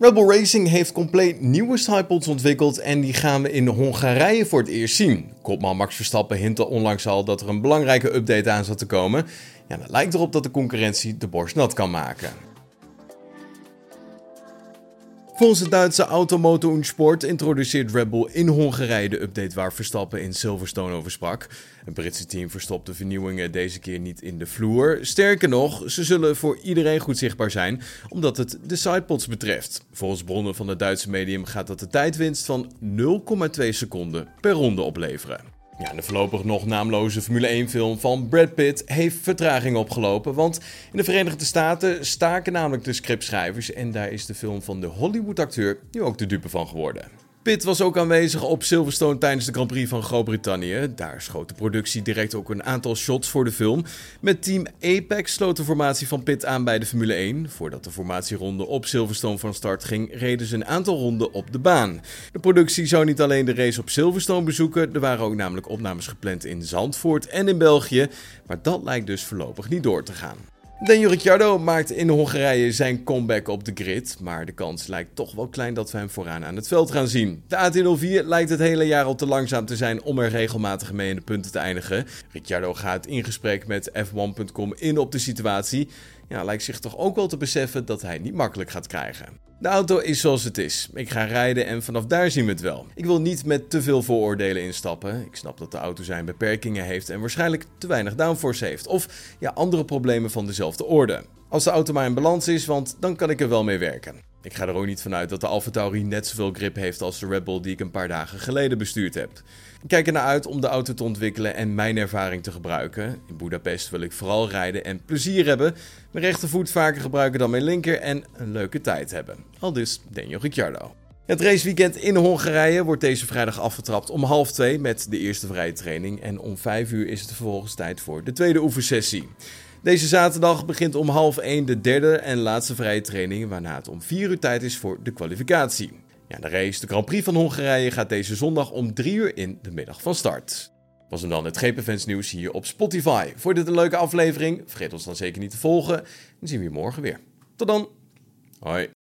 Rebel Racing heeft compleet nieuwe sidepods ontwikkeld en die gaan we in Hongarije voor het eerst zien. Kopman Max Verstappen hintte onlangs al dat er een belangrijke update aan zat te komen. Ja, het lijkt erop dat de concurrentie de borst nat kan maken. Volgens het Duitse Automoto und Sport introduceert Red Bull in Hongarije de update waar Verstappen in Silverstone over sprak. Het Britse team verstopt de vernieuwingen deze keer niet in de vloer. Sterker nog, ze zullen voor iedereen goed zichtbaar zijn, omdat het de sidepods betreft. Volgens bronnen van het Duitse medium gaat dat de tijdwinst van 0,2 seconden per ronde opleveren. Ja, de voorlopig nog naamloze Formule 1-film van Brad Pitt heeft vertraging opgelopen. Want in de Verenigde Staten staken namelijk de scriptschrijvers. En daar is de film van de Hollywood-acteur nu ook de dupe van geworden. Pitt was ook aanwezig op Silverstone tijdens de Grand Prix van Groot-Brittannië. Daar schoot de productie direct ook een aantal shots voor de film. Met team Apex sloot de formatie van Pitt aan bij de Formule 1. Voordat de formatieronde op Silverstone van start ging, reden ze een aantal ronden op de baan. De productie zou niet alleen de race op Silverstone bezoeken, er waren ook namelijk opnames gepland in Zandvoort en in België. Maar dat lijkt dus voorlopig niet door te gaan. Daniel Ricciardo maakt in Hongarije zijn comeback op de grid, maar de kans lijkt toch wel klein dat we hem vooraan aan het veld gaan zien. De AT04 lijkt het hele jaar al te langzaam te zijn om er regelmatig mee in de punten te eindigen. Ricciardo gaat in gesprek met F1.com in op de situatie. Ja, lijkt zich toch ook wel te beseffen dat hij niet makkelijk gaat krijgen. De auto is zoals het is. Ik ga rijden en vanaf daar zien we het wel. Ik wil niet met te veel vooroordelen instappen. Ik snap dat de auto zijn beperkingen heeft en waarschijnlijk te weinig downforce heeft. Of ja, andere problemen van dezelfde orde. Als de auto maar in balans is, want dan kan ik er wel mee werken. Ik ga er ook niet vanuit dat de AlphaTauri net zoveel grip heeft als de Red Bull die ik een paar dagen geleden bestuurd heb. Ik kijk ernaar uit om de auto te ontwikkelen en mijn ervaring te gebruiken. In Budapest wil ik vooral rijden en plezier hebben, mijn rechtervoet vaker gebruiken dan mijn linker en een leuke tijd hebben. Al dus Daniel Ricciardo. Het raceweekend in Hongarije wordt deze vrijdag afgetrapt om half twee met de eerste vrije training. En om vijf uur is het vervolgens tijd voor de tweede oefensessie. Deze zaterdag begint om half 1 de derde en laatste vrije training, waarna het om 4 uur tijd is voor de kwalificatie. Ja, de race, de Grand Prix van Hongarije, gaat deze zondag om 3 uur in de middag van start. Was hem dan het GP nieuws hier op Spotify. Vond je dit een leuke aflevering? Vergeet ons dan zeker niet te volgen. En zien we je morgen weer. Tot dan. Hoi.